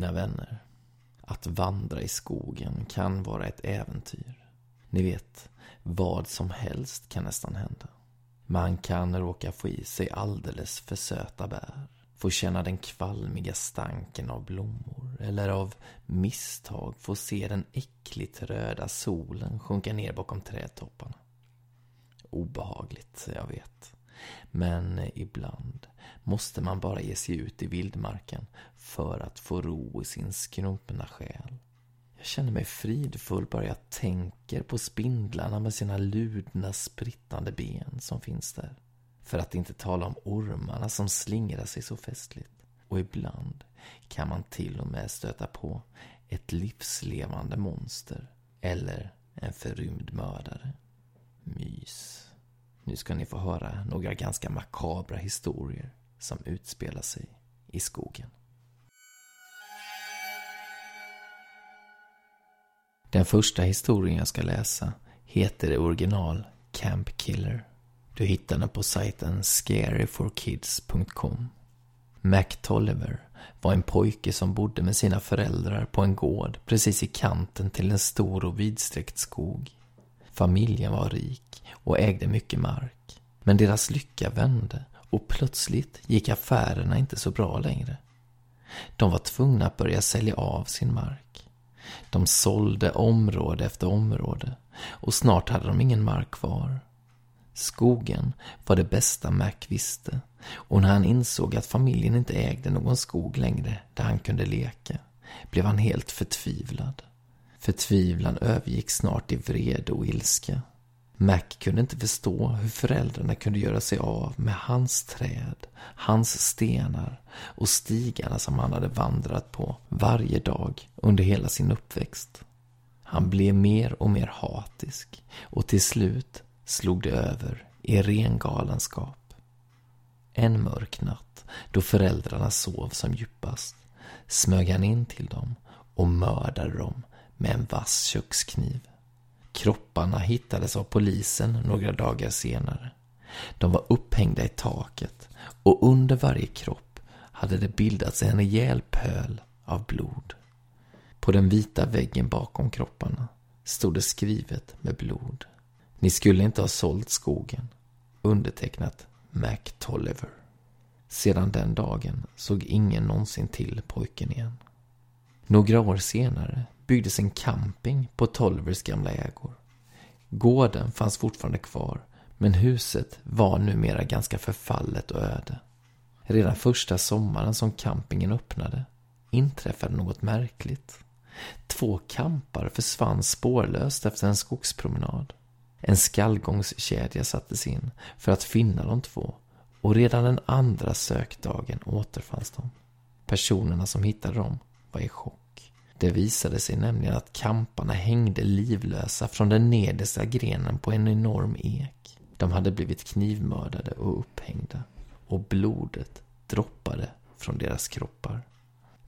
Mina vänner, att vandra i skogen kan vara ett äventyr. Ni vet, vad som helst kan nästan hända. Man kan råka få i sig alldeles för söta bär. Få känna den kvalmiga stanken av blommor. Eller av misstag få se den äckligt röda solen sjunka ner bakom trädtopparna. Obehagligt, jag vet. Men ibland måste man bara ge sig ut i vildmarken för att få ro i sin skrumpna själ. Jag känner mig fridfull bara jag tänker på spindlarna med sina ludna, sprittande ben som finns där. För att inte tala om ormarna som slingrar sig så festligt. Och ibland kan man till och med stöta på ett livslevande monster. Eller en förrymd mördare. Mys. Nu ska ni få höra några ganska makabra historier som utspelar sig i skogen. Den första historien jag ska läsa heter i original Camp Killer. Du hittar den på sajten scaryforkids.com. Mac Tolliver var en pojke som bodde med sina föräldrar på en gård precis i kanten till en stor och vidsträckt skog. Familjen var rik och ägde mycket mark. Men deras lycka vände och plötsligt gick affärerna inte så bra längre. De var tvungna att börja sälja av sin mark. De sålde område efter område och snart hade de ingen mark kvar. Skogen var det bästa Mac visste och när han insåg att familjen inte ägde någon skog längre där han kunde leka blev han helt förtvivlad. Förtvivlan övergick snart i vrede och ilska. Mac kunde inte förstå hur föräldrarna kunde göra sig av med hans träd, hans stenar och stigarna som han hade vandrat på varje dag under hela sin uppväxt. Han blev mer och mer hatisk och till slut slog det över i ren galenskap. En mörk natt, då föräldrarna sov som djupast, smög han in till dem och mördade dem med en vass kökskniv. Kropparna hittades av polisen några dagar senare. De var upphängda i taket och under varje kropp hade det bildats en rejäl pöl av blod. På den vita väggen bakom kropparna stod det skrivet med blod. Ni skulle inte ha sålt skogen. Undertecknat Mac Tolliver. Sedan den dagen såg ingen någonsin till pojken igen. Några år senare byggdes en camping på Tolvers gamla ägor. Gården fanns fortfarande kvar, men huset var numera ganska förfallet och öde. Redan första sommaren som campingen öppnade inträffade något märkligt. Två kampar försvann spårlöst efter en skogspromenad. En skallgångskedja sattes in för att finna de två och redan den andra sökdagen återfanns de. Personerna som hittade dem var i chock. Det visade sig nämligen att kamparna hängde livlösa från den nedersta grenen på en enorm ek. De hade blivit knivmördade och upphängda. Och blodet droppade från deras kroppar.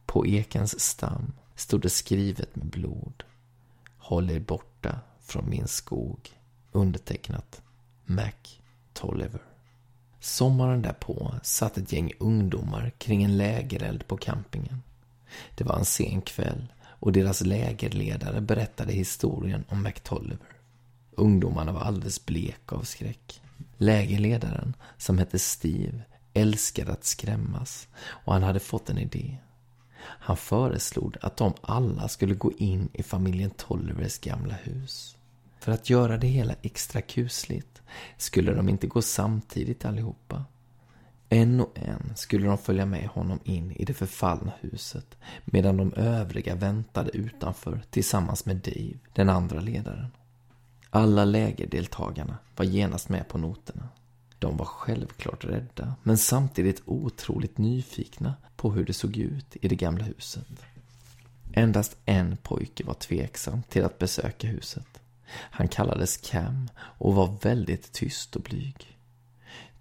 På ekens stam stod det skrivet med blod. Håll er borta från min skog. Undertecknat Mac Tolliver. Sommaren därpå satt ett gäng ungdomar kring en lägereld på campingen. Det var en sen kväll och deras lägerledare berättade historien om McTolliver. Ungdomarna var alldeles bleka av skräck. Lägerledaren, som hette Steve, älskade att skrämmas och han hade fått en idé. Han föreslog att de alla skulle gå in i familjen Tollivers gamla hus. För att göra det hela extra kusligt skulle de inte gå samtidigt allihopa. En och en skulle de följa med honom in i det förfallna huset medan de övriga väntade utanför tillsammans med Dave, den andra ledaren. Alla lägerdeltagarna var genast med på noterna. De var självklart rädda, men samtidigt otroligt nyfikna på hur det såg ut i det gamla huset. Endast en pojke var tveksam till att besöka huset. Han kallades Cam och var väldigt tyst och blyg.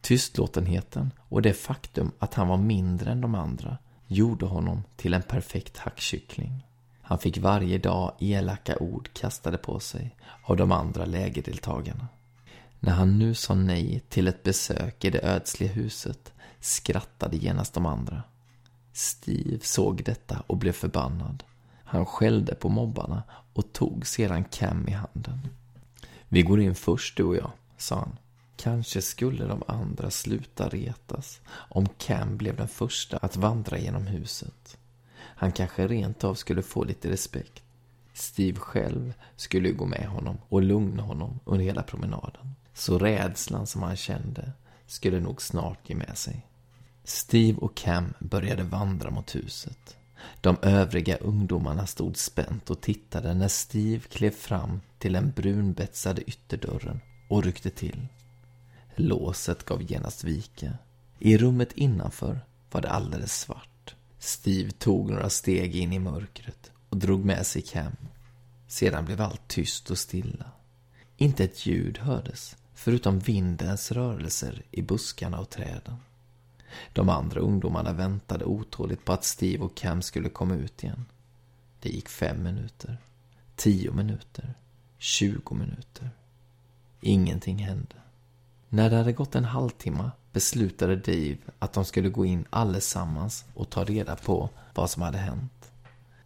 Tystlåtenheten och det faktum att han var mindre än de andra gjorde honom till en perfekt hackkyckling. Han fick varje dag elaka ord kastade på sig av de andra lägerdeltagarna. När han nu sa nej till ett besök i det ödsliga huset skrattade genast de andra. Steve såg detta och blev förbannad. Han skällde på mobbarna och tog sedan Cam i handen. Vi går in först du och jag, sa han. Kanske skulle de andra sluta retas om Cam blev den första att vandra genom huset. Han kanske rent av skulle få lite respekt. Steve själv skulle gå med honom och lugna honom under hela promenaden. Så rädslan som han kände skulle nog snart ge med sig. Steve och Cam började vandra mot huset. De övriga ungdomarna stod spänt och tittade när Steve klev fram till den brunbetsade ytterdörren och ryckte till. Låset gav genast vika. I rummet innanför var det alldeles svart. Steve tog några steg in i mörkret och drog med sig Cam. Sedan blev allt tyst och stilla. Inte ett ljud hördes, förutom vindens rörelser i buskarna och träden. De andra ungdomarna väntade otåligt på att Steve och Cam skulle komma ut igen. Det gick fem minuter, tio minuter, tjugo minuter. Ingenting hände. När det hade gått en halvtimme beslutade Dave att de skulle gå in allesammans och ta reda på vad som hade hänt.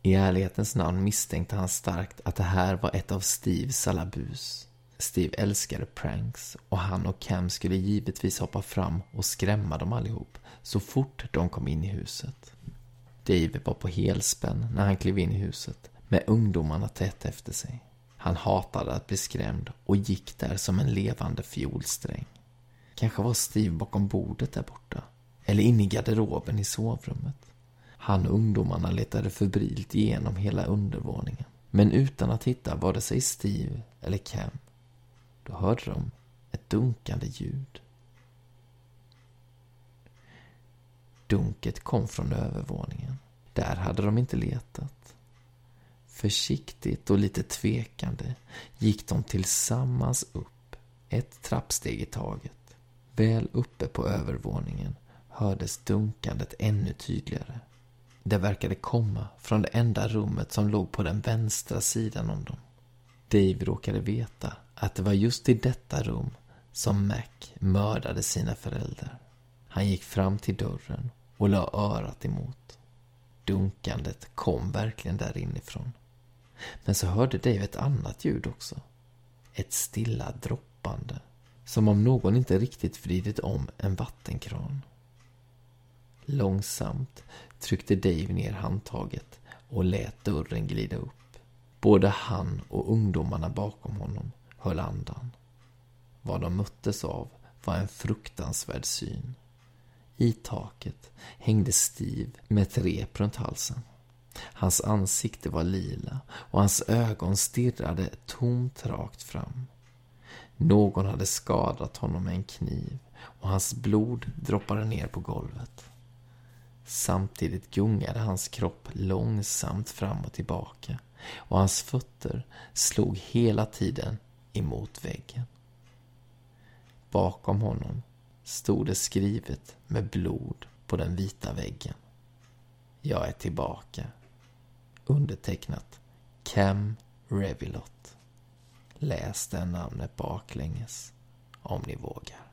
I ärlighetens namn misstänkte han starkt att det här var ett av Steves alla bus. Steve älskade pranks och han och Cam skulle givetvis hoppa fram och skrämma dem allihop så fort de kom in i huset. Dave var på helspänn när han klev in i huset med ungdomarna tätt efter sig. Han hatade att bli skrämd och gick där som en levande fiolsträng. Kanske var Steve bakom bordet där borta. Eller inne i garderoben i sovrummet. Han och ungdomarna letade febrilt igenom hela undervåningen. Men utan att hitta vare sig Steve eller Cam. Då hörde de ett dunkande ljud. Dunket kom från övervåningen. Där hade de inte letat. Försiktigt och lite tvekande gick de tillsammans upp, ett trappsteg i taget. Väl uppe på övervåningen hördes dunkandet ännu tydligare. Det verkade komma från det enda rummet som låg på den vänstra sidan om dem. Dave råkade veta att det var just i detta rum som Mac mördade sina föräldrar. Han gick fram till dörren och la örat emot. Dunkandet kom verkligen där inifrån. Men så hörde Dave ett annat ljud också. Ett stilla droppande. Som om någon inte riktigt vridit om en vattenkran. Långsamt tryckte Dave ner handtaget och lät dörren glida upp. Både han och ungdomarna bakom honom höll andan. Vad de möttes av var en fruktansvärd syn. I taket hängde Steve med ett rep runt halsen. Hans ansikte var lila och hans ögon stirrade tomt rakt fram. Någon hade skadat honom med en kniv och hans blod droppade ner på golvet. Samtidigt gungade hans kropp långsamt fram och tillbaka och hans fötter slog hela tiden emot väggen. Bakom honom stod det skrivet med blod på den vita väggen. Jag är tillbaka. Undertecknat Cam Revilot. Läs det namnet baklänges om ni vågar.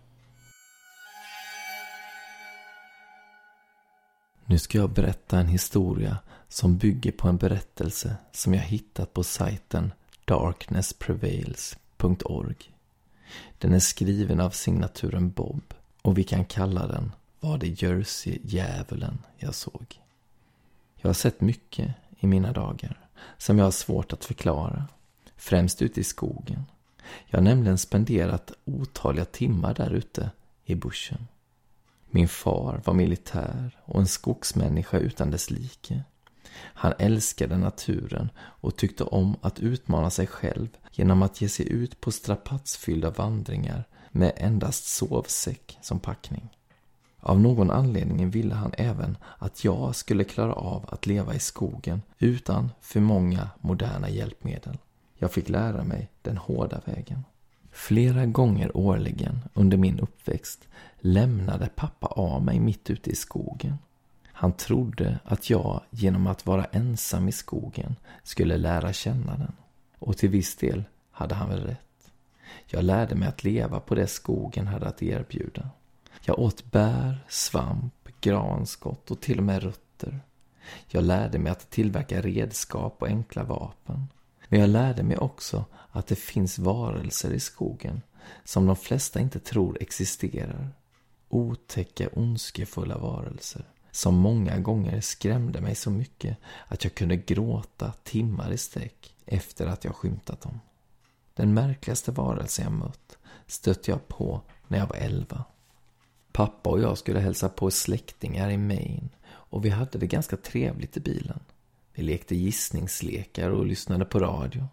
Nu ska jag berätta en historia som bygger på en berättelse som jag hittat på sajten darknessprevails.org. Den är skriven av signaturen Bob och vi kan kalla den Var det Jersey-djävulen jag såg? Jag har sett mycket i mina dagar som jag har svårt att förklara, främst ute i skogen. Jag har nämligen spenderat otaliga timmar där ute i buschen. Min far var militär och en skogsmänniska utan dess like. Han älskade naturen och tyckte om att utmana sig själv genom att ge sig ut på strapatsfyllda vandringar med endast sovsäck som packning. Av någon anledning ville han även att jag skulle klara av att leva i skogen utan för många moderna hjälpmedel. Jag fick lära mig den hårda vägen. Flera gånger årligen under min uppväxt lämnade pappa av mig mitt ute i skogen. Han trodde att jag genom att vara ensam i skogen skulle lära känna den. Och till viss del hade han väl rätt. Jag lärde mig att leva på det skogen hade att erbjuda. Jag åt bär, svamp, granskott och till och med rötter. Jag lärde mig att tillverka redskap och enkla vapen. Men jag lärde mig också att det finns varelser i skogen som de flesta inte tror existerar. Otäcka, ondskefulla varelser som många gånger skrämde mig så mycket att jag kunde gråta timmar i sträck efter att jag skymtat dem. Den märkligaste varelse jag mött stötte jag på när jag var elva. Pappa och jag skulle hälsa på släktingar i Maine och vi hade det ganska trevligt i bilen. Vi lekte gissningslekar och lyssnade på radio.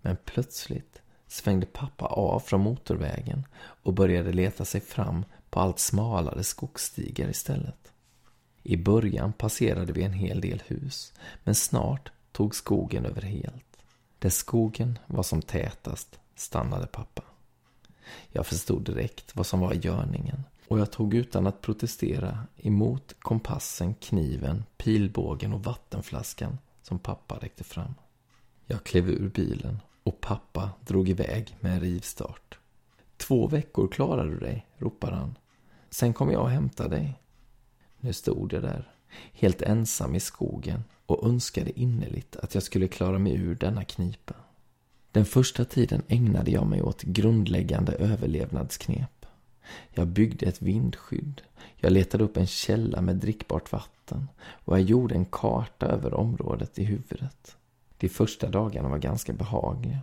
Men plötsligt svängde pappa av från motorvägen och började leta sig fram på allt smalare skogsstigar istället. I början passerade vi en hel del hus, men snart tog skogen över helt. Där skogen var som tätast stannade pappa. Jag förstod direkt vad som var i görningen och jag tog utan att protestera emot kompassen, kniven, pilbågen och vattenflaskan som pappa räckte fram. Jag klev ur bilen och pappa drog iväg med en rivstart. Två veckor klarar du dig, ropar han. Sen kommer jag och hämtar dig. Nu stod jag där, helt ensam i skogen och önskade innerligt att jag skulle klara mig ur denna knipa. Den första tiden ägnade jag mig åt grundläggande överlevnadsknep. Jag byggde ett vindskydd, jag letade upp en källa med drickbart vatten och jag gjorde en karta över området i huvudet. De första dagarna var ganska behagliga.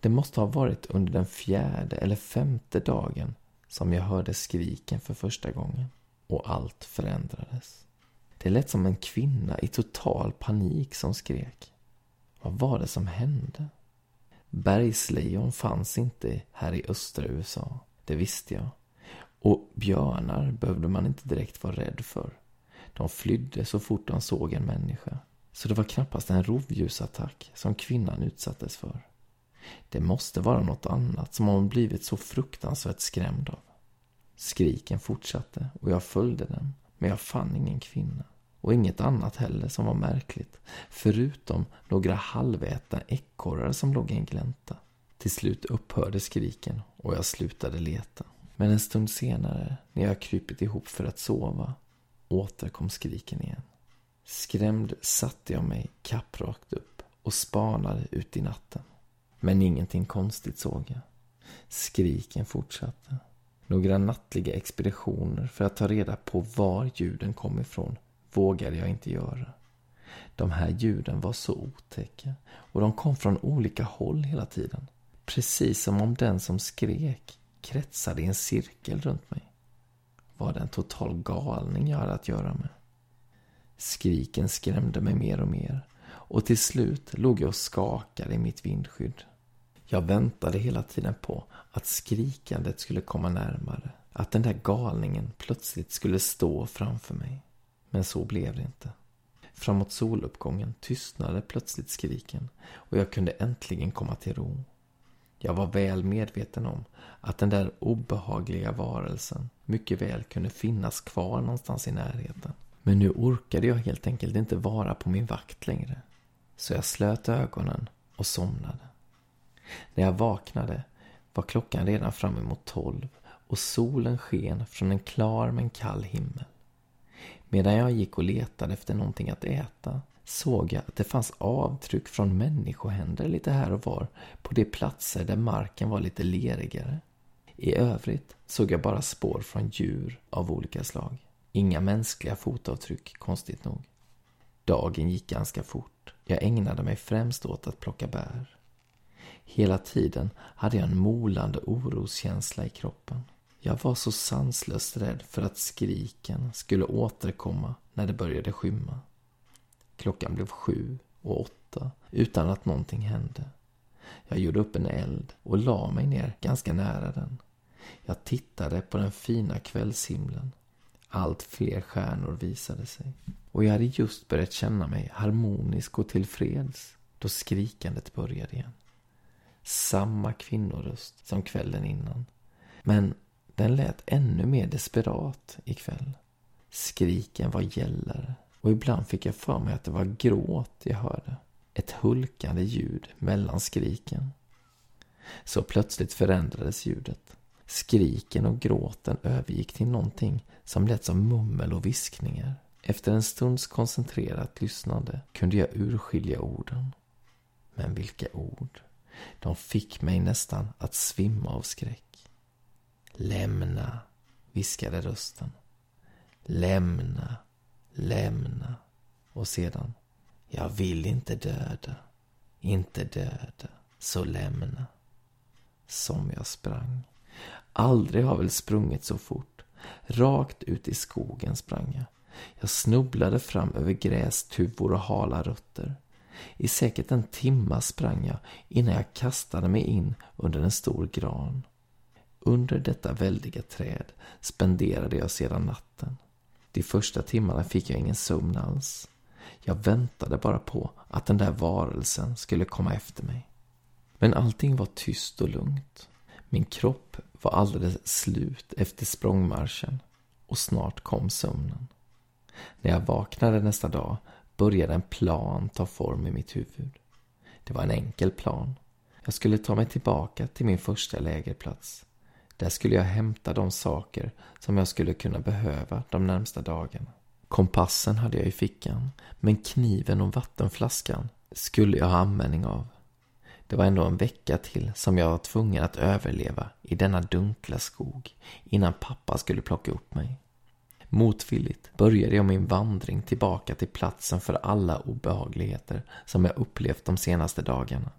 Det måste ha varit under den fjärde eller femte dagen som jag hörde skriken för första gången och allt förändrades. Det lät som en kvinna i total panik som skrek. Vad var det som hände? Bergslejon fanns inte här i östra USA, det visste jag. Och björnar behövde man inte direkt vara rädd för. De flydde så fort de såg en människa. Så det var knappast en rovdjursattack som kvinnan utsattes för. Det måste vara något annat som hon blivit så fruktansvärt skrämd av. Skriken fortsatte och jag följde den, men jag fann ingen kvinna. Och inget annat heller som var märkligt, förutom några halvätna ekorrar som låg i en glänta. Till slut upphörde skriken och jag slutade leta. Men en stund senare, när jag krypit ihop för att sova, återkom skriken igen. Skrämd satte jag mig kapprakt upp och spanade ut i natten. Men ingenting konstigt såg jag. Skriken fortsatte. Några nattliga expeditioner för att ta reda på var ljuden kom ifrån vågade jag inte göra. De här ljuden var så otäcka och de kom från olika håll hela tiden. Precis som om den som skrek kretsade i en cirkel runt mig. Var det en total galning jag hade att göra med? Skriken skrämde mig mer och mer och till slut låg jag och skakade i mitt vindskydd. Jag väntade hela tiden på att skrikandet skulle komma närmare. Att den där galningen plötsligt skulle stå framför mig. Men så blev det inte. Framåt soluppgången tystnade plötsligt skriken och jag kunde äntligen komma till ro. Jag var väl medveten om att den där obehagliga varelsen mycket väl kunde finnas kvar någonstans i närheten. Men nu orkade jag helt enkelt inte vara på min vakt längre. Så jag slöt ögonen och somnade. När jag vaknade var klockan redan fram emot tolv och solen sken från en klar men kall himmel. Medan jag gick och letade efter någonting att äta såg jag att det fanns avtryck från människohänder lite här och var på de platser där marken var lite lerigare. I övrigt såg jag bara spår från djur av olika slag. Inga mänskliga fotavtryck, konstigt nog. Dagen gick ganska fort. Jag ägnade mig främst åt att plocka bär. Hela tiden hade jag en molande oroskänsla i kroppen. Jag var så sanslöst rädd för att skriken skulle återkomma när det började skymma. Klockan blev sju och åtta utan att någonting hände. Jag gjorde upp en eld och la mig ner ganska nära den. Jag tittade på den fina kvällshimlen. Allt fler stjärnor visade sig. Och jag hade just börjat känna mig harmonisk och tillfreds då skrikandet började igen. Samma kvinnoröst som kvällen innan. Men den lät ännu mer desperat ikväll. Skriken var gällare och ibland fick jag för mig att det var gråt jag hörde. Ett hulkande ljud mellan skriken. Så plötsligt förändrades ljudet. Skriken och gråten övergick till någonting som lät som mummel och viskningar. Efter en stunds koncentrerat lyssnande kunde jag urskilja orden. Men vilka ord! De fick mig nästan att svimma av skräck. Lämna, viskade rösten. Lämna, lämna. Och sedan, jag vill inte döda, inte döda, så lämna. Som jag sprang. Aldrig har väl sprungit så fort. Rakt ut i skogen sprang jag. Jag snubblade fram över grästuvor och hala rötter. I säkert en timma sprang jag innan jag kastade mig in under en stor gran. Under detta väldiga träd spenderade jag sedan natten. De första timmarna fick jag ingen sömn alls. Jag väntade bara på att den där varelsen skulle komma efter mig. Men allting var tyst och lugnt. Min kropp var alldeles slut efter språngmarschen och snart kom sömnen. När jag vaknade nästa dag började en plan ta form i mitt huvud. Det var en enkel plan. Jag skulle ta mig tillbaka till min första lägerplats. Där skulle jag hämta de saker som jag skulle kunna behöva de närmsta dagarna. Kompassen hade jag i fickan, men kniven och vattenflaskan skulle jag ha användning av. Det var ändå en vecka till som jag var tvungen att överleva i denna dunkla skog innan pappa skulle plocka upp mig. Motvilligt började jag min vandring tillbaka till platsen för alla obehagligheter som jag upplevt de senaste dagarna.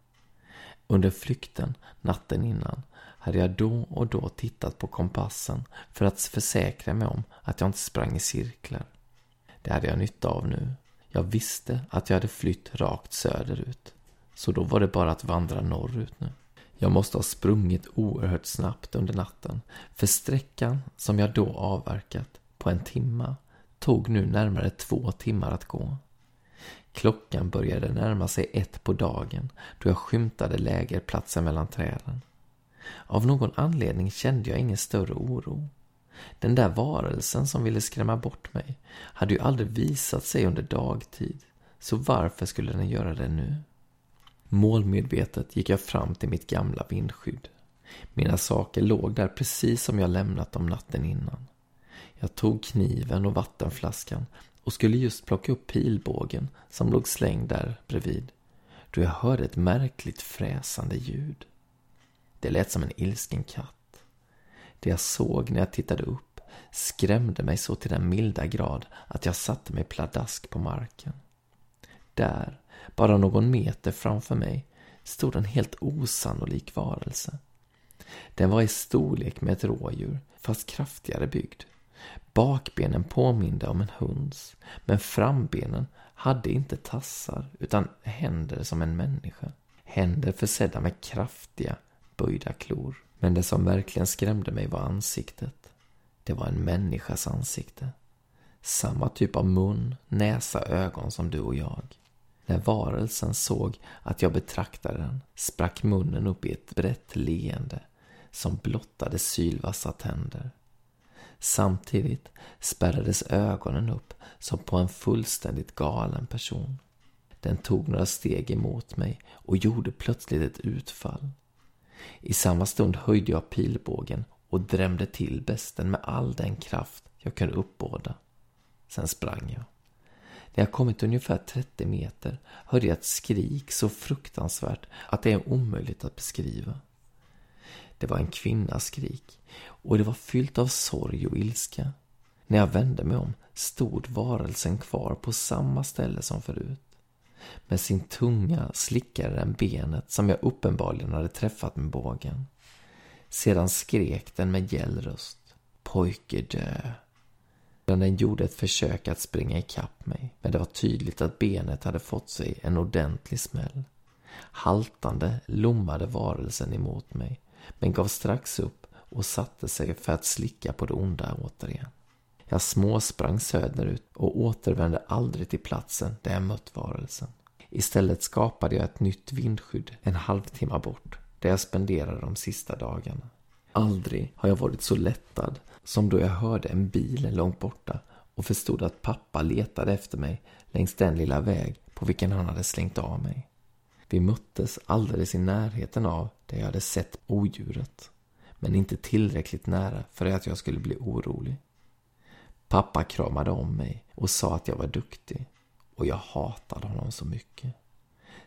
Under flykten natten innan hade jag då och då tittat på kompassen för att försäkra mig om att jag inte sprang i cirklar. Det hade jag nytta av nu. Jag visste att jag hade flytt rakt söderut. Så då var det bara att vandra norrut nu. Jag måste ha sprungit oerhört snabbt under natten. För sträckan som jag då avverkat på en timma tog nu närmare två timmar att gå. Klockan började närma sig ett på dagen då jag skymtade lägerplatsen mellan träden. Av någon anledning kände jag ingen större oro. Den där varelsen som ville skrämma bort mig hade ju aldrig visat sig under dagtid, så varför skulle den göra det nu? Målmedvetet gick jag fram till mitt gamla vindskydd. Mina saker låg där precis som jag lämnat dem natten innan. Jag tog kniven och vattenflaskan och skulle just plocka upp pilbågen som låg slängd där bredvid då jag hörde ett märkligt fräsande ljud. Det lät som en ilsken katt. Det jag såg när jag tittade upp skrämde mig så till den milda grad att jag satte mig pladask på marken. Där, bara någon meter framför mig, stod en helt osannolik varelse. Den var i storlek med ett rådjur, fast kraftigare byggd. Bakbenen påminde om en hunds, men frambenen hade inte tassar utan händer som en människa. Händer försedda med kraftiga, böjda klor. Men det som verkligen skrämde mig var ansiktet. Det var en människas ansikte. Samma typ av mun, näsa, ögon som du och jag. När varelsen såg att jag betraktade den sprack munnen upp i ett brett leende som blottade sylvassa tänder. Samtidigt spärrades ögonen upp som på en fullständigt galen person. Den tog några steg emot mig och gjorde plötsligt ett utfall. I samma stund höjde jag pilbågen och drämde till besten med all den kraft jag kunde uppbåda. Sen sprang jag. När jag kommit ungefär 30 meter hörde jag ett skrik så fruktansvärt att det är omöjligt att beskriva. Det var en kvinnas skrik och det var fyllt av sorg och ilska. När jag vände mig om stod varelsen kvar på samma ställe som förut. Med sin tunga slickade den benet som jag uppenbarligen hade träffat med bågen. Sedan skrek den med gäll röst. Pojke dö. den gjorde ett försök att springa ikapp mig. Men det var tydligt att benet hade fått sig en ordentlig smäll. Haltande lommade varelsen emot mig, men gav strax upp och satte sig för att slicka på det onda återigen. Jag småsprang söderut och återvände aldrig till platsen där jag mött varelsen. Istället skapade jag ett nytt vindskydd en halvtimme bort, där jag spenderade de sista dagarna. Aldrig har jag varit så lättad som då jag hörde en bil långt borta och förstod att pappa letade efter mig längs den lilla väg på vilken han hade slängt av mig. Vi möttes alldeles i närheten av där jag hade sett odjuret, men inte tillräckligt nära för att jag skulle bli orolig. Pappa kramade om mig och sa att jag var duktig och jag hatade honom så mycket.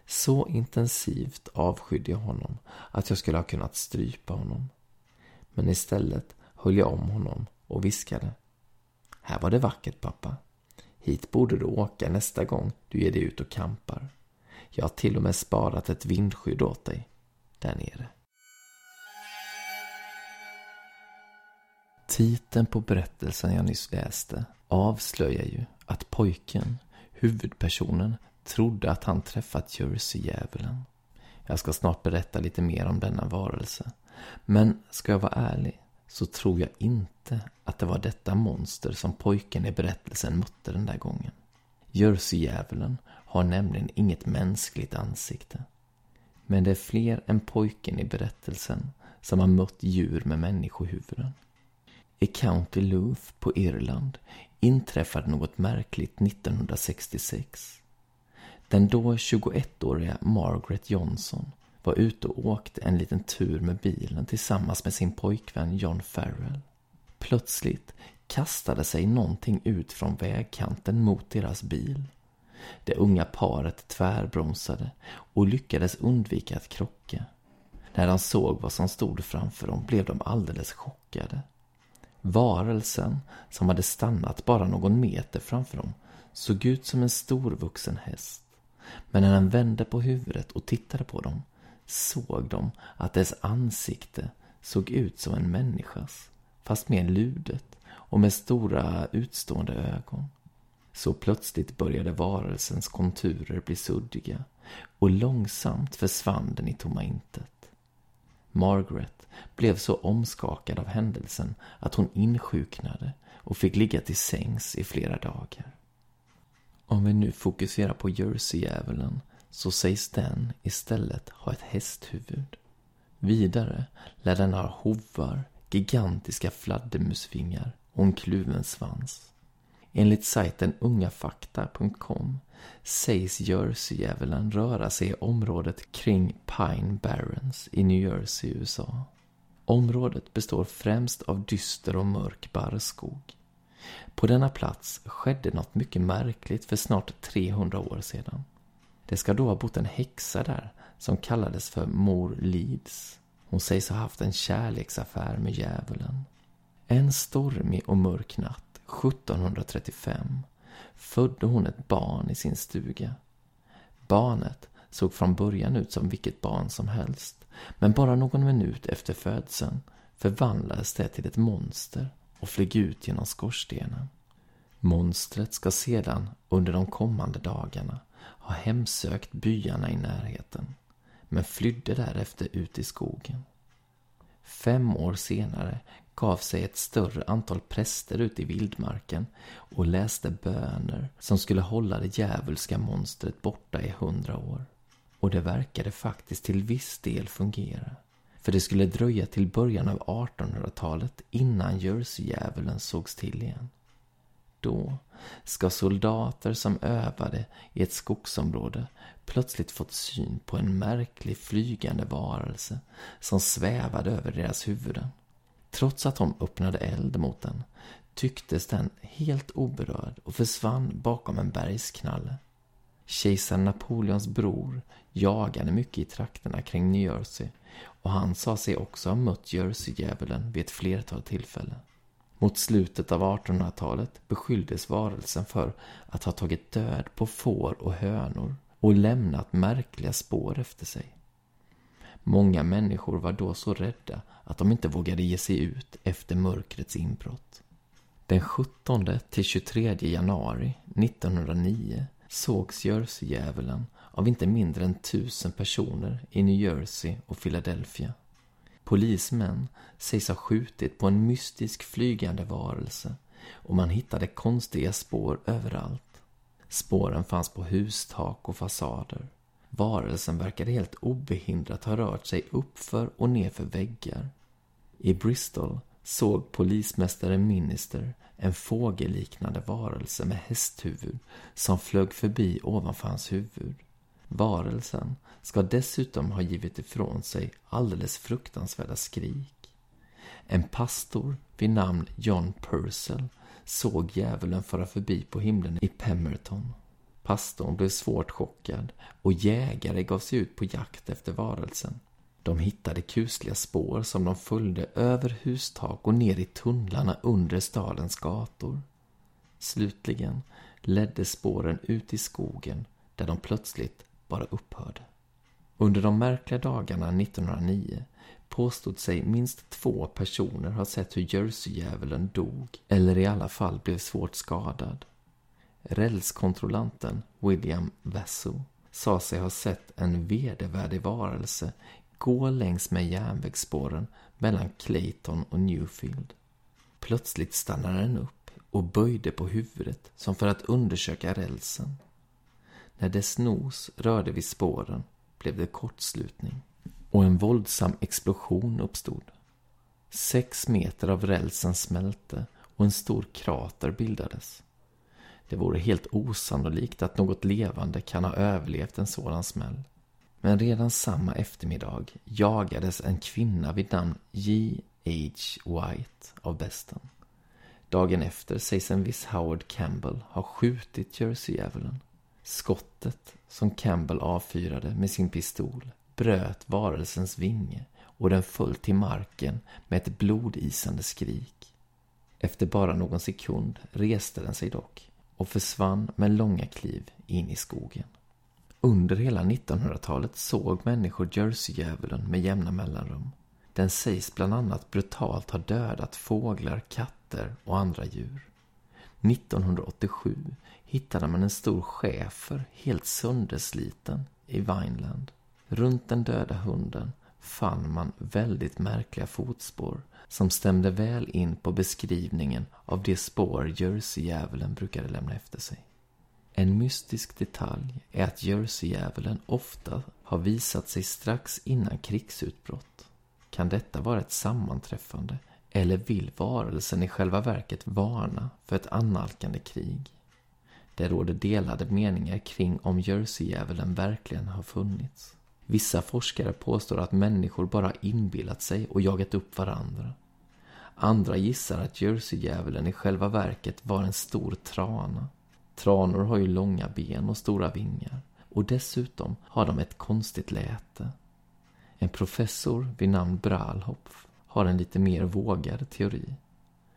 Så intensivt avskydde jag honom att jag skulle ha kunnat strypa honom. Men istället höll jag om honom och viskade. Här var det vackert pappa. Hit borde du åka nästa gång du ger dig ut och kampar. Jag har till och med sparat ett vindskydd åt dig där nere. Titeln på berättelsen jag nyss läste avslöjar ju att pojken, huvudpersonen, trodde att han träffat Jersey-djävulen. Jag ska snart berätta lite mer om denna varelse. Men ska jag vara ärlig så tror jag inte att det var detta monster som pojken i berättelsen mötte den där gången. Jersey-djävulen har nämligen inget mänskligt ansikte. Men det är fler än pojken i berättelsen som har mött djur med människohuvuden. I County Louth på Irland inträffade något märkligt 1966. Den då 21-åriga Margaret Johnson var ute och åkte en liten tur med bilen tillsammans med sin pojkvän John Farrell. Plötsligt kastade sig någonting ut från vägkanten mot deras bil. Det unga paret tvärbromsade och lyckades undvika att krocka. När de såg vad som stod framför dem blev de alldeles chockade. Varelsen, som hade stannat bara någon meter framför dem, såg ut som en storvuxen häst. Men när den vände på huvudet och tittade på dem såg de att dess ansikte såg ut som en människas, fast mer ludet och med stora utstående ögon. Så plötsligt började varelsens konturer bli suddiga och långsamt försvann den i tomma intet. Margaret blev så omskakad av händelsen att hon insjuknade och fick ligga till sängs i flera dagar. Om vi nu fokuserar på Jersey-djävulen så sägs den istället ha ett hästhuvud. Vidare lär den ha hovar, gigantiska fladdermusvingar och en kluven svans. Enligt sajten ungafakta.com sägs Jersey-djävulen röra sig i området kring Pine Barrens i New Jersey, USA. Området består främst av dyster och mörk barrskog. På denna plats skedde något mycket märkligt för snart 300 år sedan. Det ska då ha bott en häxa där som kallades för Mor Leeds. Hon sägs ha haft en kärleksaffär med djävulen. En stormig och mörk natt 1735 födde hon ett barn i sin stuga. Barnet såg från början ut som vilket barn som helst. Men bara någon minut efter födseln förvandlades det till ett monster och flög ut genom skorstenen. Monstret ska sedan under de kommande dagarna ha hemsökt byarna i närheten, men flydde därefter ut i skogen. Fem år senare gav sig ett större antal präster ut i vildmarken och läste böner som skulle hålla det djävulska monstret borta i hundra år. Och det verkade faktiskt till viss del fungera. För det skulle dröja till början av 1800-talet innan Jersey-djävulen sågs till igen. Då ska soldater som övade i ett skogsområde plötsligt fått syn på en märklig flygande varelse som svävade över deras huvuden. Trots att de öppnade eld mot den tycktes den helt oberörd och försvann bakom en bergsknalle. Kejsar Napoleons bror jagade mycket i trakterna kring New Jersey och han sa sig också ha mött Jersey-djävulen vid ett flertal tillfällen. Mot slutet av 1800-talet beskylldes varelsen för att ha tagit död på får och hönor och lämnat märkliga spår efter sig. Många människor var då så rädda att de inte vågade ge sig ut efter mörkrets inbrott. Den 17 till 23 januari 1909 sågs Jersey-djävulen av inte mindre än tusen personer i New Jersey och Philadelphia. Polismän sägs ha skjutit på en mystisk flygande varelse och man hittade konstiga spår överallt. Spåren fanns på hustak och fasader. Varelsen verkade helt obehindrat ha rört sig uppför och nerför väggar. I Bristol såg polismästare Minister en fågelliknande varelse med hästhuvud som flög förbi ovanför hans huvud. Varelsen ska dessutom ha givit ifrån sig alldeles fruktansvärda skrik. En pastor vid namn John Purcell såg djävulen fara förbi på himlen i Pemberton. Pastorn blev svårt chockad och jägare gav sig ut på jakt efter varelsen. De hittade kusliga spår som de följde över hustak och ner i tunnlarna under stadens gator. Slutligen ledde spåren ut i skogen där de plötsligt bara upphörde. Under de märkliga dagarna 1909 påstod sig minst två personer ha sett hur Jersey-djävulen dog eller i alla fall blev svårt skadad. Rälskontrollanten William Vasso sa sig ha sett en vedervärdig varelse gå längs med järnvägsspåren mellan Clayton och Newfield. Plötsligt stannade den upp och böjde på huvudet som för att undersöka rälsen. När dess nos rörde vid spåren blev det kortslutning och en våldsam explosion uppstod. Sex meter av rälsen smälte och en stor krater bildades. Det vore helt osannolikt att något levande kan ha överlevt en sådan smäll. Men redan samma eftermiddag jagades en kvinna vid namn J. H. White av besten. Dagen efter sägs en viss Howard Campbell ha skjutit Jersey-djävulen. Skottet som Campbell avfyrade med sin pistol bröt varelsens vinge och den föll till marken med ett blodisande skrik. Efter bara någon sekund reste den sig dock och försvann med långa kliv in i skogen. Under hela 1900-talet såg människor Jersey-djävulen med jämna mellanrum. Den sägs bland annat brutalt ha dödat fåglar, katter och andra djur. 1987 hittade man en stor schäfer helt söndersliten i Vineland. Runt den döda hunden fann man väldigt märkliga fotspår som stämde väl in på beskrivningen av de spår Jersey-djävulen brukade lämna efter sig. En mystisk detalj är att Jersey-djävulen ofta har visat sig strax innan krigsutbrott. Kan detta vara ett sammanträffande eller vill varelsen i själva verket varna för ett annalkande krig? Det råder delade meningar kring om Jersey-djävulen verkligen har funnits. Vissa forskare påstår att människor bara inbillat sig och jagat upp varandra. Andra gissar att jerseydjävulen i själva verket var en stor trana. Tranor har ju långa ben och stora vingar. Och dessutom har de ett konstigt läte. En professor vid namn Bralhopf har en lite mer vågad teori.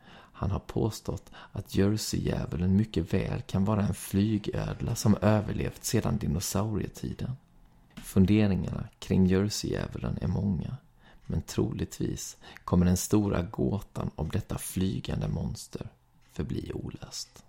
Han har påstått att jerseydjävulen mycket väl kan vara en flygödla som överlevt sedan dinosaurietiden. Funderingarna kring jerseydjävulen är många. Men troligtvis kommer den stora gåtan om detta flygande monster förbli olöst.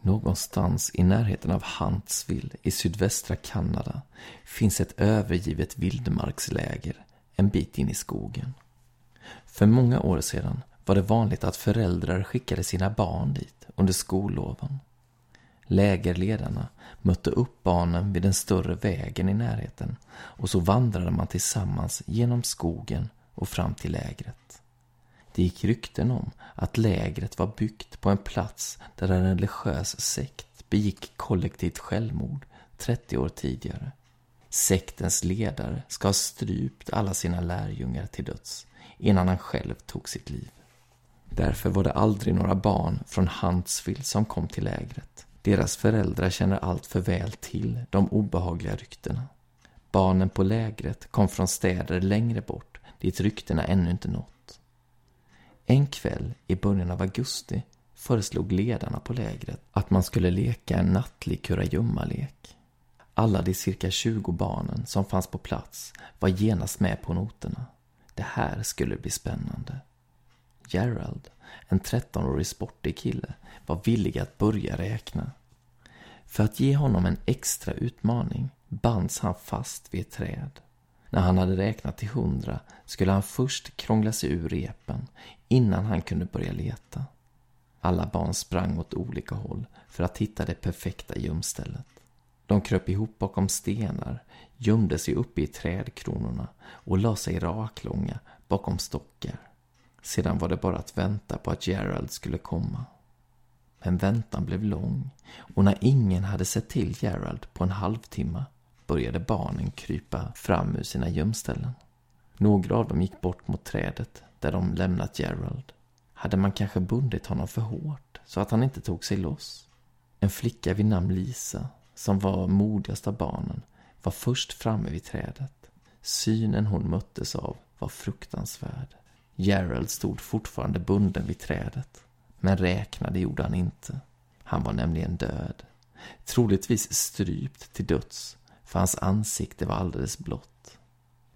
Någonstans i närheten av Huntsville i sydvästra Kanada finns ett övergivet vildmarksläger en bit in i skogen. För många år sedan var det vanligt att föräldrar skickade sina barn dit under skolloven. Lägerledarna mötte upp barnen vid den större vägen i närheten och så vandrade man tillsammans genom skogen och fram till lägret. Det gick rykten om att lägret var byggt på en plats där en religiös sekt begick kollektivt självmord 30 år tidigare. Sektens ledare ska ha strypt alla sina lärjungar till döds innan han själv tog sitt liv. Därför var det aldrig några barn från Huntsville som kom till lägret. Deras föräldrar känner allt för väl till de obehagliga ryktena. Barnen på lägret kom från städer längre bort dit ryktena ännu inte nått. En kväll i början av augusti föreslog ledarna på lägret att man skulle leka en nattlig kurragömmalek. Alla de cirka 20 barnen som fanns på plats var genast med på noterna. Det här skulle bli spännande. Gerald, en 13-årig sportig kille, var villig att börja räkna. För att ge honom en extra utmaning bands han fast vid ett träd. När han hade räknat till hundra skulle han först krångla sig ur repen innan han kunde börja leta. Alla barn sprang åt olika håll för att hitta det perfekta gömstället. De kröp ihop bakom stenar, gömde sig uppe i trädkronorna och la sig raklånga bakom stockar. Sedan var det bara att vänta på att Gerald skulle komma. Men väntan blev lång och när ingen hade sett till Gerald på en halvtimme började barnen krypa fram ur sina gömställen. Några av dem gick bort mot trädet där de lämnat Gerald. Hade man kanske bundit honom för hårt så att han inte tog sig loss? En flicka vid namn Lisa, som var modigast av barnen, var först framme vid trädet. Synen hon möttes av var fruktansvärd. Gerald stod fortfarande bunden vid trädet. Men räknade gjorde han inte. Han var nämligen död. Troligtvis strypt till döds, för hans ansikte var alldeles blått.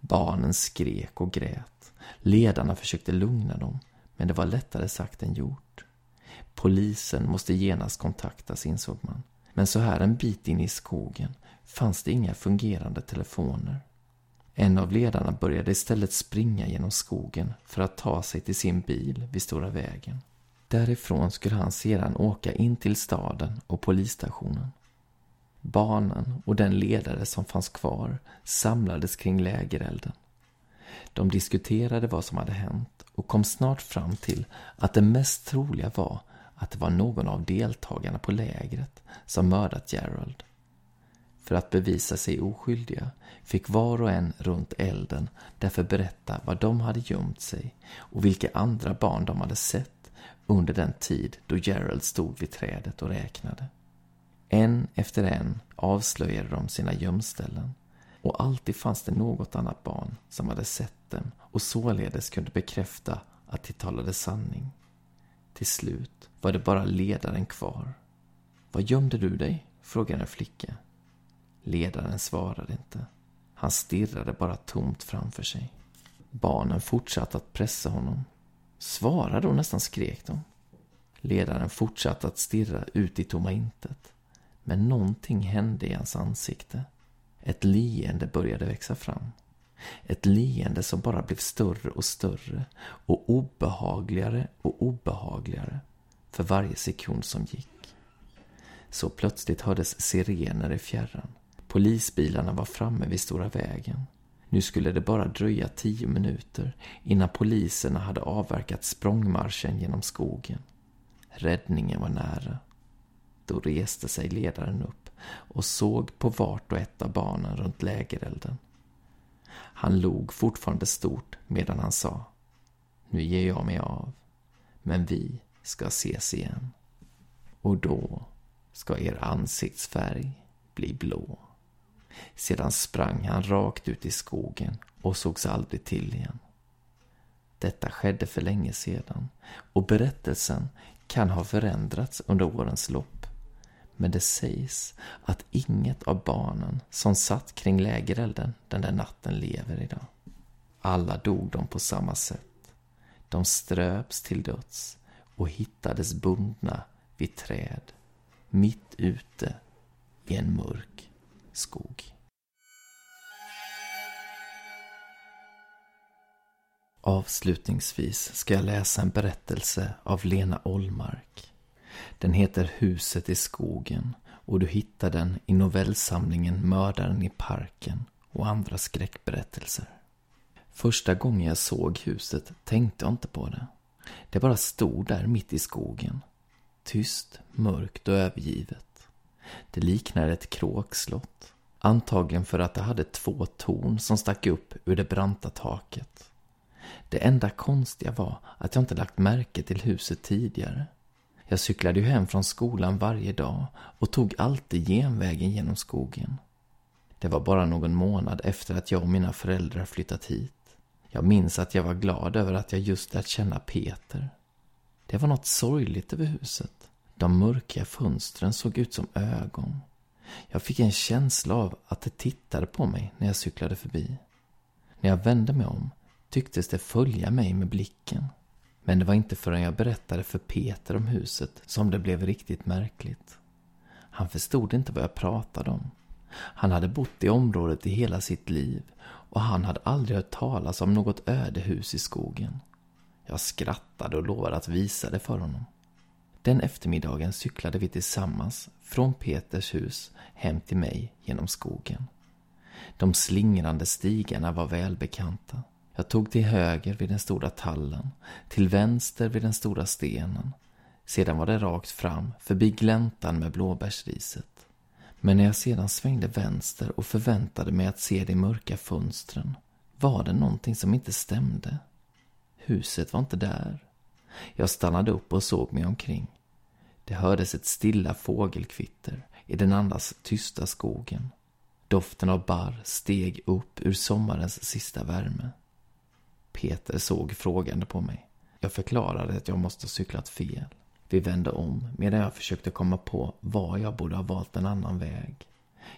Barnen skrek och grät. Ledarna försökte lugna dem, men det var lättare sagt än gjort. Polisen måste genast kontaktas, insåg man. Men så här en bit in i skogen fanns det inga fungerande telefoner. En av ledarna började istället springa genom skogen för att ta sig till sin bil vid Stora vägen. Därifrån skulle han sedan åka in till staden och polisstationen. Barnen och den ledare som fanns kvar samlades kring lägerelden. De diskuterade vad som hade hänt och kom snart fram till att det mest troliga var att det var någon av deltagarna på lägret som mördat Gerald. För att bevisa sig oskyldiga fick var och en runt elden därför berätta var de hade gömt sig och vilka andra barn de hade sett under den tid då Gerald stod vid trädet och räknade. En efter en avslöjade de sina gömställen och alltid fanns det något annat barn som hade sett dem och således kunde bekräfta att de talade sanning. Till slut var det bara ledaren kvar. Var gömde du dig? frågade en flicka. Ledaren svarade inte. Han stirrade bara tomt framför sig. Barnen fortsatte att pressa honom. Svara då, nästan skrek de. Ledaren fortsatte att stirra ut i tomma intet. Men någonting hände i hans ansikte. Ett leende började växa fram. Ett leende som bara blev större och större och obehagligare och obehagligare för varje sekund som gick. Så plötsligt hördes sirener i fjärran. Polisbilarna var framme vid Stora vägen. Nu skulle det bara dröja tio minuter innan poliserna hade avverkat språngmarschen genom skogen. Räddningen var nära. Då reste sig ledaren upp och såg på vart och ett av barnen runt lägerelden. Han log fortfarande stort medan han sa Nu ger jag mig av, men vi ska ses igen. Och då ska er ansiktsfärg bli blå. Sedan sprang han rakt ut i skogen och sågs aldrig till igen. Detta skedde för länge sedan och berättelsen kan ha förändrats under årens lopp. Men det sägs att inget av barnen som satt kring lägerelden den där natten lever idag. Alla dog de på samma sätt. De ströps till döds och hittades bundna vid träd mitt ute i en mörk skog. Avslutningsvis ska jag läsa en berättelse av Lena Ollmark. Den heter Huset i skogen och du hittar den i novellsamlingen Mördaren i parken och andra skräckberättelser. Första gången jag såg huset tänkte jag inte på det. Det bara stod där mitt i skogen. Tyst, mörkt och övergivet. Det liknade ett kråkslott. Antagligen för att det hade två torn som stack upp ur det branta taket. Det enda konstiga var att jag inte lagt märke till huset tidigare. Jag cyklade ju hem från skolan varje dag och tog alltid genvägen genom skogen. Det var bara någon månad efter att jag och mina föräldrar flyttat hit. Jag minns att jag var glad över att jag just lärt känna Peter. Det var något sorgligt över huset. De mörka fönstren såg ut som ögon. Jag fick en känsla av att det tittade på mig när jag cyklade förbi. När jag vände mig om tycktes det följa mig med blicken. Men det var inte förrän jag berättade för Peter om huset som det blev riktigt märkligt. Han förstod inte vad jag pratade om. Han hade bott i området i hela sitt liv och han hade aldrig hört talas om något ödehus i skogen. Jag skrattade och lovade att visa det för honom. Den eftermiddagen cyklade vi tillsammans från Peters hus hem till mig genom skogen. De slingrande stigarna var välbekanta. Jag tog till höger vid den stora tallen, till vänster vid den stora stenen. Sedan var det rakt fram, förbi gläntan med blåbärsriset. Men när jag sedan svängde vänster och förväntade mig att se de mörka fönstren var det någonting som inte stämde. Huset var inte där. Jag stannade upp och såg mig omkring. Det hördes ett stilla fågelkvitter i den andas tysta skogen. Doften av barr steg upp ur sommarens sista värme. Peter såg frågande på mig. Jag förklarade att jag måste ha cyklat fel. Vi vände om medan jag försökte komma på var jag borde ha valt en annan väg.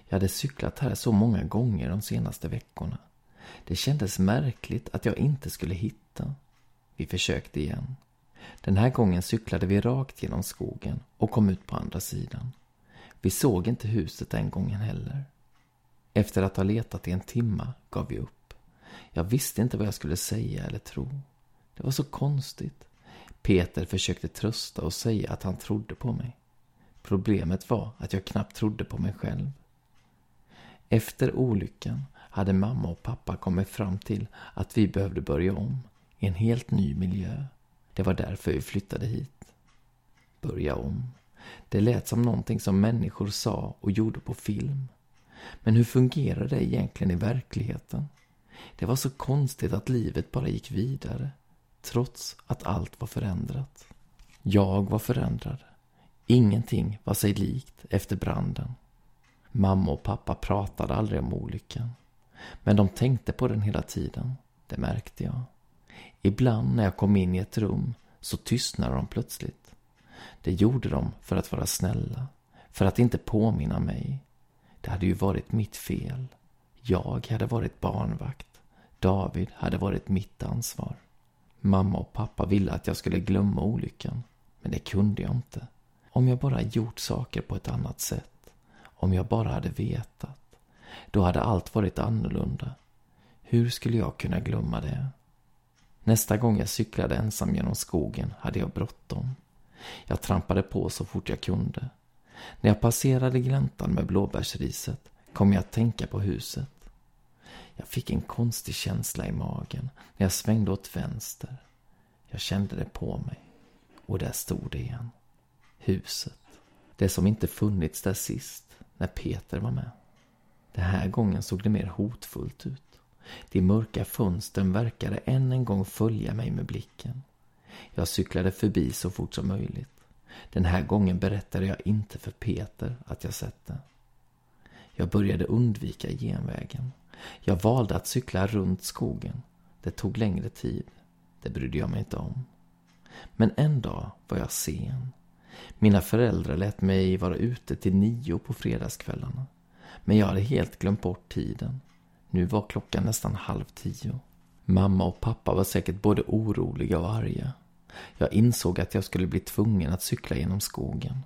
Jag hade cyklat här så många gånger de senaste veckorna. Det kändes märkligt att jag inte skulle hitta. Vi försökte igen. Den här gången cyklade vi rakt genom skogen och kom ut på andra sidan. Vi såg inte huset den gången heller. Efter att ha letat i en timma gav vi upp. Jag visste inte vad jag skulle säga eller tro. Det var så konstigt. Peter försökte trösta och säga att han trodde på mig. Problemet var att jag knappt trodde på mig själv. Efter olyckan hade mamma och pappa kommit fram till att vi behövde börja om i en helt ny miljö. Det var därför vi flyttade hit. Börja om. Det lät som någonting som människor sa och gjorde på film. Men hur fungerar det egentligen i verkligheten? Det var så konstigt att livet bara gick vidare, trots att allt var förändrat. Jag var förändrad. Ingenting var sig likt efter branden. Mamma och pappa pratade aldrig om olyckan. Men de tänkte på den hela tiden. Det märkte jag. Ibland när jag kom in i ett rum så tystnade de plötsligt. Det gjorde de för att vara snälla, för att inte påminna mig. Det hade ju varit mitt fel. Jag hade varit barnvakt. David hade varit mitt ansvar. Mamma och pappa ville att jag skulle glömma olyckan, men det kunde jag inte. Om jag bara gjort saker på ett annat sätt, om jag bara hade vetat, då hade allt varit annorlunda. Hur skulle jag kunna glömma det? Nästa gång jag cyklade ensam genom skogen hade jag bråttom. Jag trampade på så fort jag kunde. När jag passerade gläntan med blåbärsriset kom jag att tänka på huset. Jag fick en konstig känsla i magen när jag svängde åt vänster. Jag kände det på mig. Och där stod det igen. Huset. Det som inte funnits där sist, när Peter var med. Den här gången såg det mer hotfullt ut. De mörka fönstren verkade än en gång följa mig med blicken. Jag cyklade förbi så fort som möjligt. Den här gången berättade jag inte för Peter att jag sett det. Jag började undvika genvägen. Jag valde att cykla runt skogen. Det tog längre tid. Det brydde jag mig inte om. Men en dag var jag sen. Mina föräldrar lät mig vara ute till nio på fredagskvällarna. Men jag hade helt glömt bort tiden. Nu var klockan nästan halv tio. Mamma och pappa var säkert både oroliga och arga. Jag insåg att jag skulle bli tvungen att cykla genom skogen.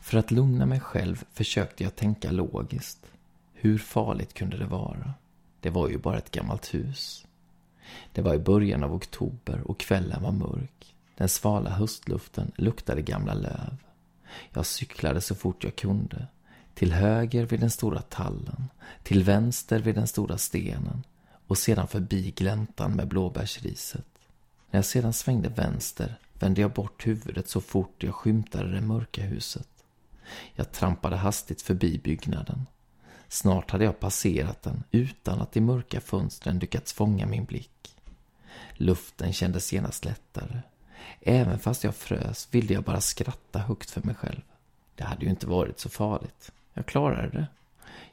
För att lugna mig själv försökte jag tänka logiskt. Hur farligt kunde det vara? Det var ju bara ett gammalt hus. Det var i början av oktober och kvällen var mörk. Den svala höstluften luktade gamla löv. Jag cyklade så fort jag kunde. Till höger vid den stora tallen, till vänster vid den stora stenen och sedan förbi gläntan med blåbärsriset. När jag sedan svängde vänster vände jag bort huvudet så fort jag skymtade det mörka huset. Jag trampade hastigt förbi byggnaden. Snart hade jag passerat den utan att de mörka fönstren lyckats fånga min blick. Luften kändes genast lättare. Även fast jag frös ville jag bara skratta högt för mig själv. Det hade ju inte varit så farligt. Jag klarade det.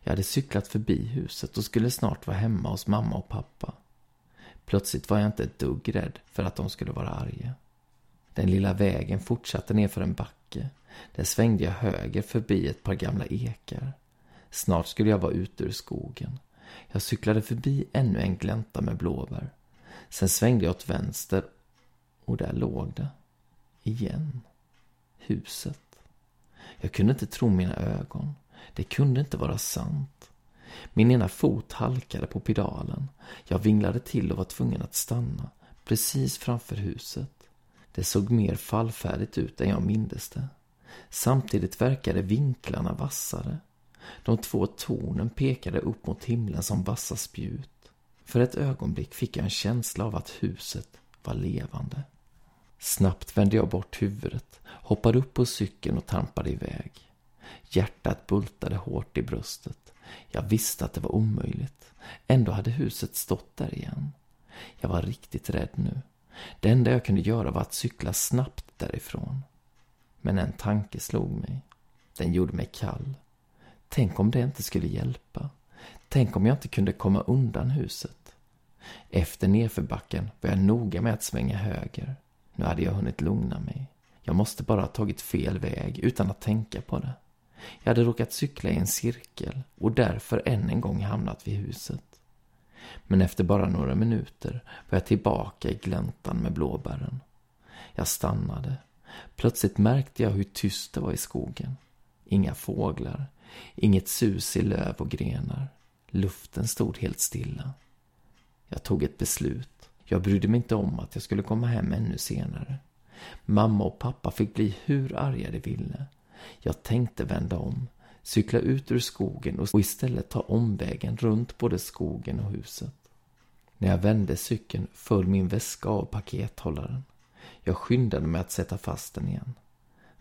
Jag hade cyklat förbi huset och skulle snart vara hemma hos mamma och pappa. Plötsligt var jag inte ett dugg rädd för att de skulle vara arga. Den lilla vägen fortsatte nerför en backe. Där svängde jag höger förbi ett par gamla ekar. Snart skulle jag vara ute ur skogen. Jag cyklade förbi ännu en glänta med blåbär. Sen svängde jag åt vänster och där låg det. Igen. Huset. Jag kunde inte tro mina ögon. Det kunde inte vara sant. Min ena fot halkade på pedalen. Jag vinglade till och var tvungen att stanna. Precis framför huset. Det såg mer fallfärdigt ut än jag mindes det. Samtidigt verkade vinklarna vassare. De två tornen pekade upp mot himlen som vassa spjut. För ett ögonblick fick jag en känsla av att huset var levande. Snabbt vände jag bort huvudet, hoppade upp på cykeln och trampade iväg. Hjärtat bultade hårt i bröstet. Jag visste att det var omöjligt. Ändå hade huset stått där igen. Jag var riktigt rädd nu. Det enda jag kunde göra var att cykla snabbt därifrån. Men en tanke slog mig. Den gjorde mig kall. Tänk om det inte skulle hjälpa. Tänk om jag inte kunde komma undan huset. Efter nedförbacken var jag noga med att svänga höger. Nu hade jag hunnit lugna mig. Jag måste bara ha tagit fel väg utan att tänka på det. Jag hade råkat cykla i en cirkel och därför än en gång hamnat vid huset. Men efter bara några minuter var jag tillbaka i gläntan med blåbären. Jag stannade. Plötsligt märkte jag hur tyst det var i skogen. Inga fåglar, inget sus i löv och grenar. Luften stod helt stilla. Jag tog ett beslut. Jag brydde mig inte om att jag skulle komma hem ännu senare. Mamma och pappa fick bli hur arga de ville. Jag tänkte vända om, cykla ut ur skogen och istället ta omvägen runt både skogen och huset. När jag vände cykeln föll min väska av pakethållaren. Jag skyndade mig att sätta fast den igen.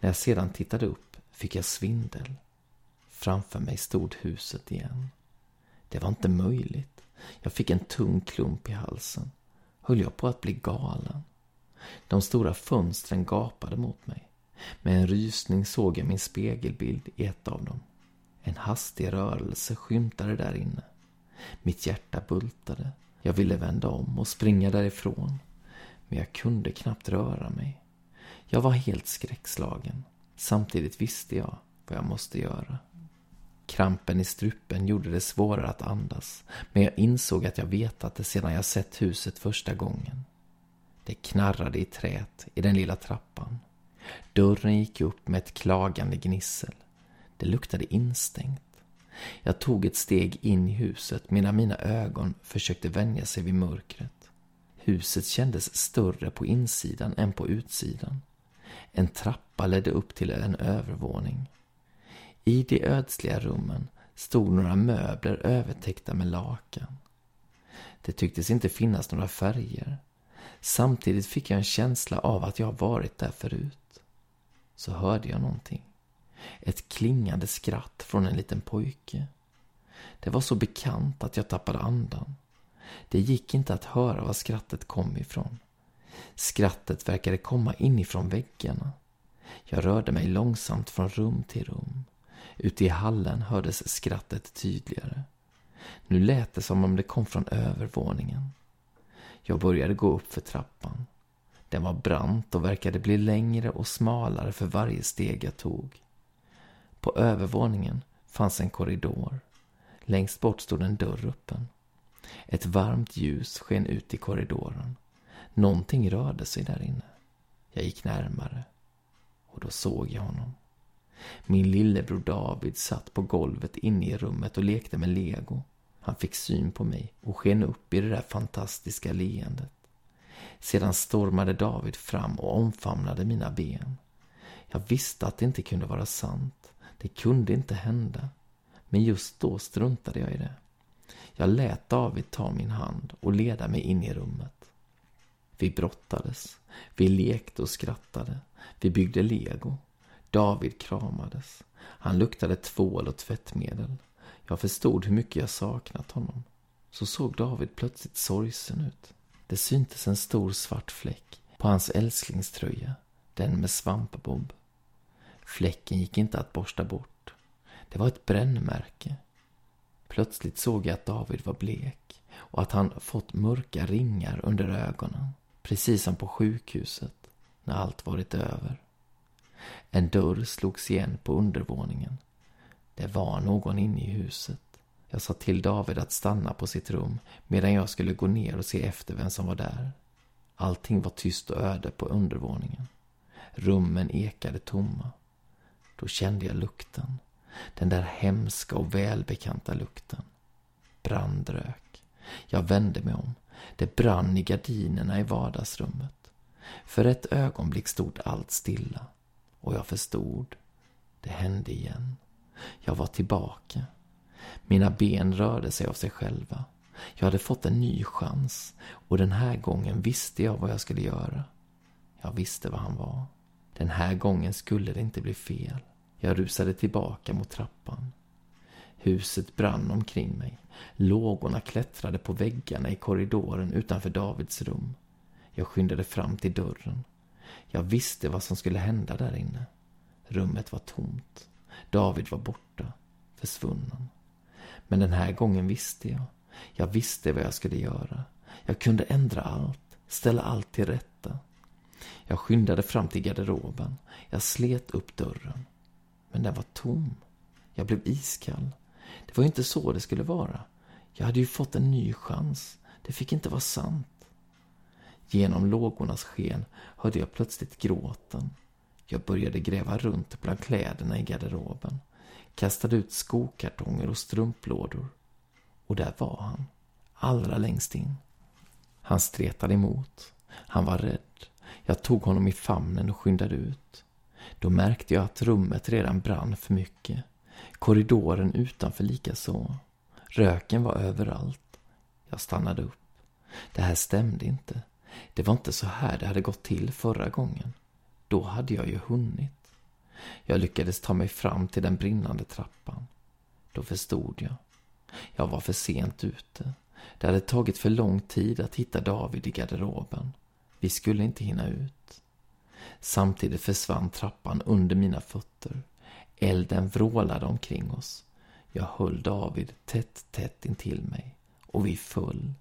När jag sedan tittade upp fick jag svindel. Framför mig stod huset igen. Det var inte möjligt. Jag fick en tung klump i halsen. Höll jag på att bli galen? De stora fönstren gapade mot mig. Med en rysning såg jag min spegelbild i ett av dem. En hastig rörelse skymtade där inne. Mitt hjärta bultade. Jag ville vända om och springa därifrån. Men jag kunde knappt röra mig. Jag var helt skräckslagen. Samtidigt visste jag vad jag måste göra. Krampen i strupen gjorde det svårare att andas, men jag insåg att jag vetat det sedan jag sett huset första gången. Det knarrade i trät i den lilla trappan. Dörren gick upp med ett klagande gnissel. Det luktade instängt. Jag tog ett steg in i huset medan mina ögon försökte vänja sig vid mörkret. Huset kändes större på insidan än på utsidan. En trappa ledde upp till en övervåning. I de ödsliga rummen stod några möbler övertäckta med lakan. Det tycktes inte finnas några färger. Samtidigt fick jag en känsla av att jag varit där förut. Så hörde jag någonting. Ett klingande skratt från en liten pojke. Det var så bekant att jag tappade andan. Det gick inte att höra var skrattet kom ifrån. Skrattet verkade komma inifrån väggarna. Jag rörde mig långsamt från rum till rum. Ute i hallen hördes skrattet tydligare. Nu lät det som om det kom från övervåningen. Jag började gå upp för trappan. Den var brant och verkade bli längre och smalare för varje steg jag tog. På övervåningen fanns en korridor. Längst bort stod en dörr öppen. Ett varmt ljus sken ut i korridoren. Någonting rörde sig där inne. Jag gick närmare. Och då såg jag honom. Min lillebror David satt på golvet inne i rummet och lekte med lego. Han fick syn på mig och sken upp i det där fantastiska leendet. Sedan stormade David fram och omfamnade mina ben. Jag visste att det inte kunde vara sant. Det kunde inte hända. Men just då struntade jag i det. Jag lät David ta min hand och leda mig in i rummet. Vi brottades. Vi lekte och skrattade. Vi byggde lego. David kramades. Han luktade tvål och tvättmedel. Jag förstod hur mycket jag saknat honom. Så såg David plötsligt sorgsen ut. Det syntes en stor svart fläck på hans älsklingströja, den med svampbob. Fläcken gick inte att borsta bort. Det var ett brännmärke. Plötsligt såg jag att David var blek och att han fått mörka ringar under ögonen, precis som på sjukhuset när allt varit över. En dörr slogs igen på undervåningen. Det var någon inne i huset. Jag sa till David att stanna på sitt rum medan jag skulle gå ner och se efter vem som var där. Allting var tyst och öde på undervåningen. Rummen ekade tomma. Då kände jag lukten. Den där hemska och välbekanta lukten. Brandrök. Jag vände mig om. Det brann i gardinerna i vardagsrummet. För ett ögonblick stod allt stilla. Och jag förstod. Det hände igen. Jag var tillbaka. Mina ben rörde sig av sig själva. Jag hade fått en ny chans och den här gången visste jag vad jag skulle göra. Jag visste vad han var. Den här gången skulle det inte bli fel. Jag rusade tillbaka mot trappan. Huset brann omkring mig. Lågorna klättrade på väggarna i korridoren utanför Davids rum. Jag skyndade fram till dörren. Jag visste vad som skulle hända där inne. Rummet var tomt. David var borta, försvunnen. Men den här gången visste jag. Jag visste vad jag skulle göra. Jag kunde ändra allt, ställa allt till rätta. Jag skyndade fram till garderoben. Jag slet upp dörren. Men den var tom. Jag blev iskall. Det var ju inte så det skulle vara. Jag hade ju fått en ny chans. Det fick inte vara sant. Genom lågornas sken hörde jag plötsligt gråten. Jag började gräva runt bland kläderna i garderoben. Kastade ut skokartonger och strumplådor. Och där var han. Allra längst in. Han stretade emot. Han var rädd. Jag tog honom i famnen och skyndade ut. Då märkte jag att rummet redan brann för mycket. Korridoren utanför likaså. Röken var överallt. Jag stannade upp. Det här stämde inte. Det var inte så här det hade gått till förra gången. Då hade jag ju hunnit. Jag lyckades ta mig fram till den brinnande trappan. Då förstod jag. Jag var för sent ute. Det hade tagit för lång tid att hitta David i garderoben. Vi skulle inte hinna ut. Samtidigt försvann trappan under mina fötter. Elden vrålade omkring oss. Jag höll David tätt, tätt intill mig och vi föll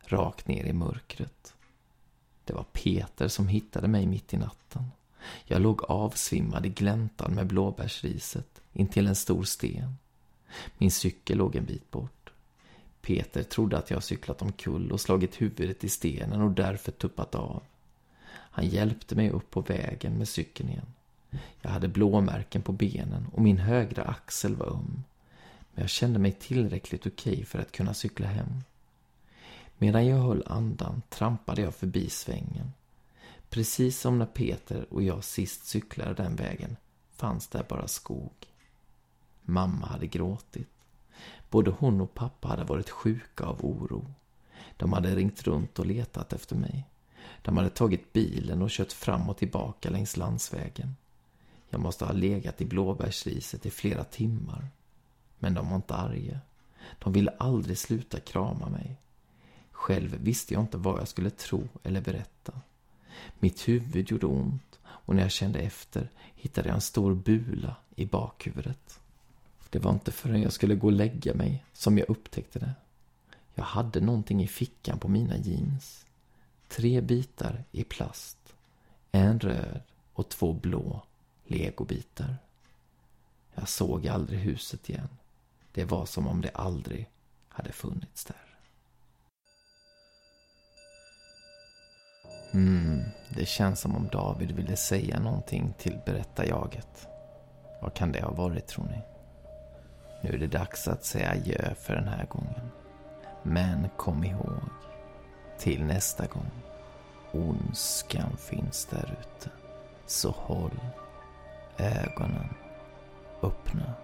rakt ner i mörkret. Det var Peter som hittade mig mitt i natten. Jag låg avsvimmad i gläntan med blåbärsriset intill en stor sten. Min cykel låg en bit bort. Peter trodde att jag cyklat omkull och slagit huvudet i stenen och därför tuppat av. Han hjälpte mig upp på vägen med cykeln igen. Jag hade blåmärken på benen och min högra axel var öm. Men jag kände mig tillräckligt okej okay för att kunna cykla hem. Medan jag höll andan trampade jag förbi svängen. Precis som när Peter och jag sist cyklade den vägen fanns där bara skog. Mamma hade gråtit. Både hon och pappa hade varit sjuka av oro. De hade ringt runt och letat efter mig. De hade tagit bilen och kört fram och tillbaka längs landsvägen. Jag måste ha legat i blåbärsriset i flera timmar. Men de var inte arga. De ville aldrig sluta krama mig. Själv visste jag inte vad jag skulle tro eller berätta. Mitt huvud gjorde ont och när jag kände efter hittade jag en stor bula i bakhuvudet. Det var inte förrän jag skulle gå och lägga mig som jag upptäckte det. Jag hade någonting i fickan på mina jeans. Tre bitar i plast. En röd och två blå legobitar. Jag såg aldrig huset igen. Det var som om det aldrig hade funnits där. Mm, det känns som om David ville säga någonting till berättarjaget. Vad kan det ha varit tror ni? Nu är det dags att säga adjö för den här gången. Men kom ihåg, till nästa gång. Ondskan finns där ute. Så håll ögonen öppna.